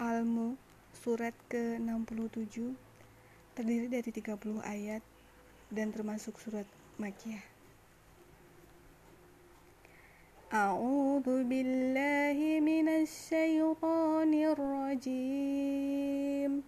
Al-Mu surat ke-67 terdiri dari 30 ayat dan termasuk surat Makkiyah. A'udzu billahi minasy syaithanir rajim.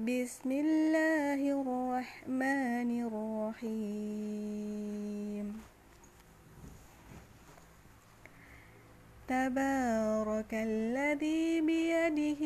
Bismillahirrahmanirrahim. Tabarakalladzi biyadihi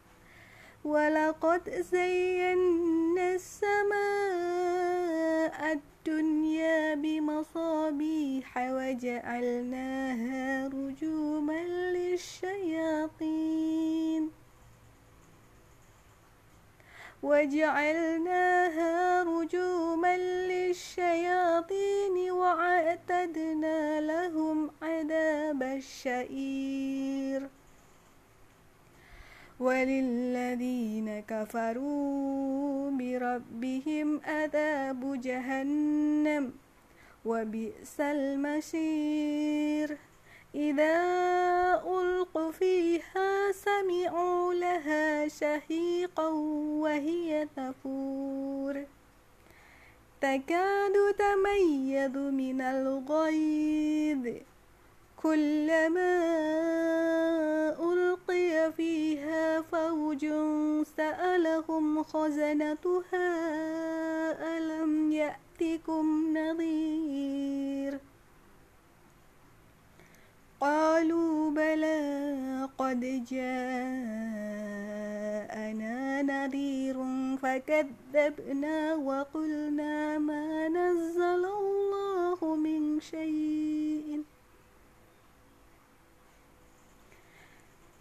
ولقد زينا السماء الدنيا بمصابيح وجعلناها رجوما للشياطين. وجعلناها رجوما للشياطين وأعتدنا لهم عذاب الشعير. وللذين كفروا بربهم عذاب جهنم وبئس المصير. إذا ألقوا فيها سمعوا لها شهيقا وهي تفور. تكاد تميز من الغيظ. كلما ألقي فيها فوج سألهم خزنتها ألم يأتكم نظير قالوا بلى قد جاءنا نذير فكذبنا وقلنا ما نزل الله من شيء.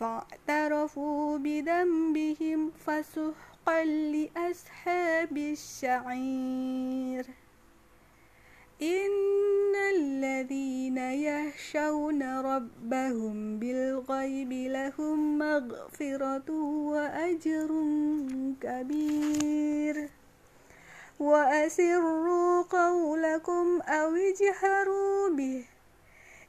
فاعترفوا بذنبهم فسحقا لأصحاب الشعير. إن الذين يخشون ربهم بالغيب لهم مغفرة وأجر كبير. وأسروا قولكم أو اجهروا به.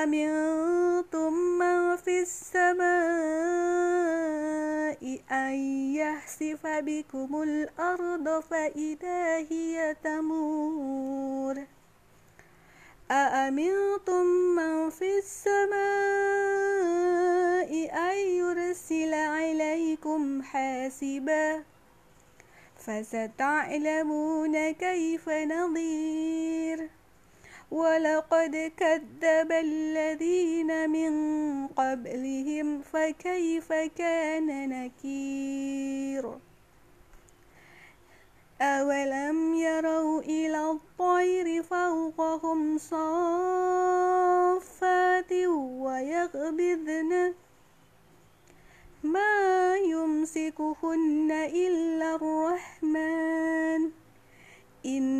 أأمنتم من في السماء أن يحسف بكم الأرض فإذا هي تمور أأمنتم من في السماء أن يرسل عليكم حاسبا فستعلمون كيف نظير ولقد كذب الذين من قبلهم فكيف كان نكير؟ أولم يروا إلى الطير فوقهم صافات ويقبضن ما يمسكهن إلا الرحمن. إن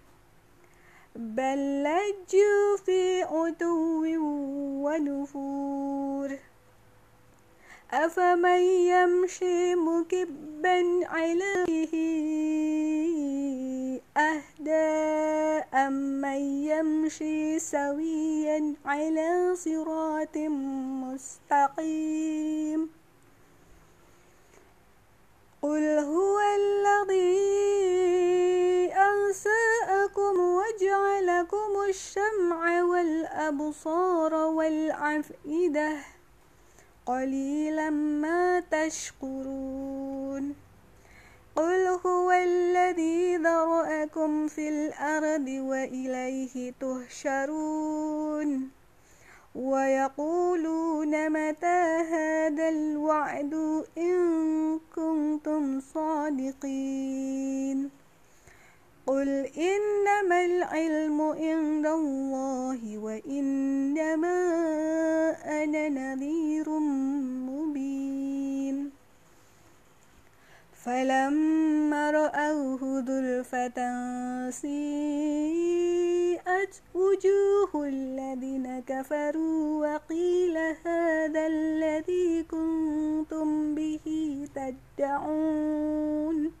بل لجوا في عتو ونفور أفمن يمشي مكبا عليه أهدى أمن يمشي سويا على صراط مستقيم قل هو الذي أنساءكم وجعلكم الشمع والأبصار والعفئدة قليلا ما تشكرون. قل هو الذي ذرأكم في الأرض وإليه تهشرون. ويقولون متى هذا الوعد إن كنتم صادقين. قل إنما العلم عند الله وإنما أنا نذير مبين. فلما رأوه ذلفة سيئت وجوه الذين كفروا وقيل هذا الذي كنتم به تدعون.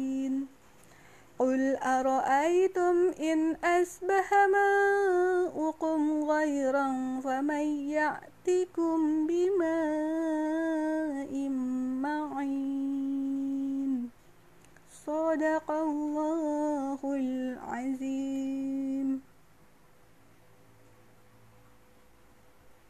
قل أرأيتم إن أسبح ماؤكم غيرا فمن يأتكم بماء معين صدق الله العزيز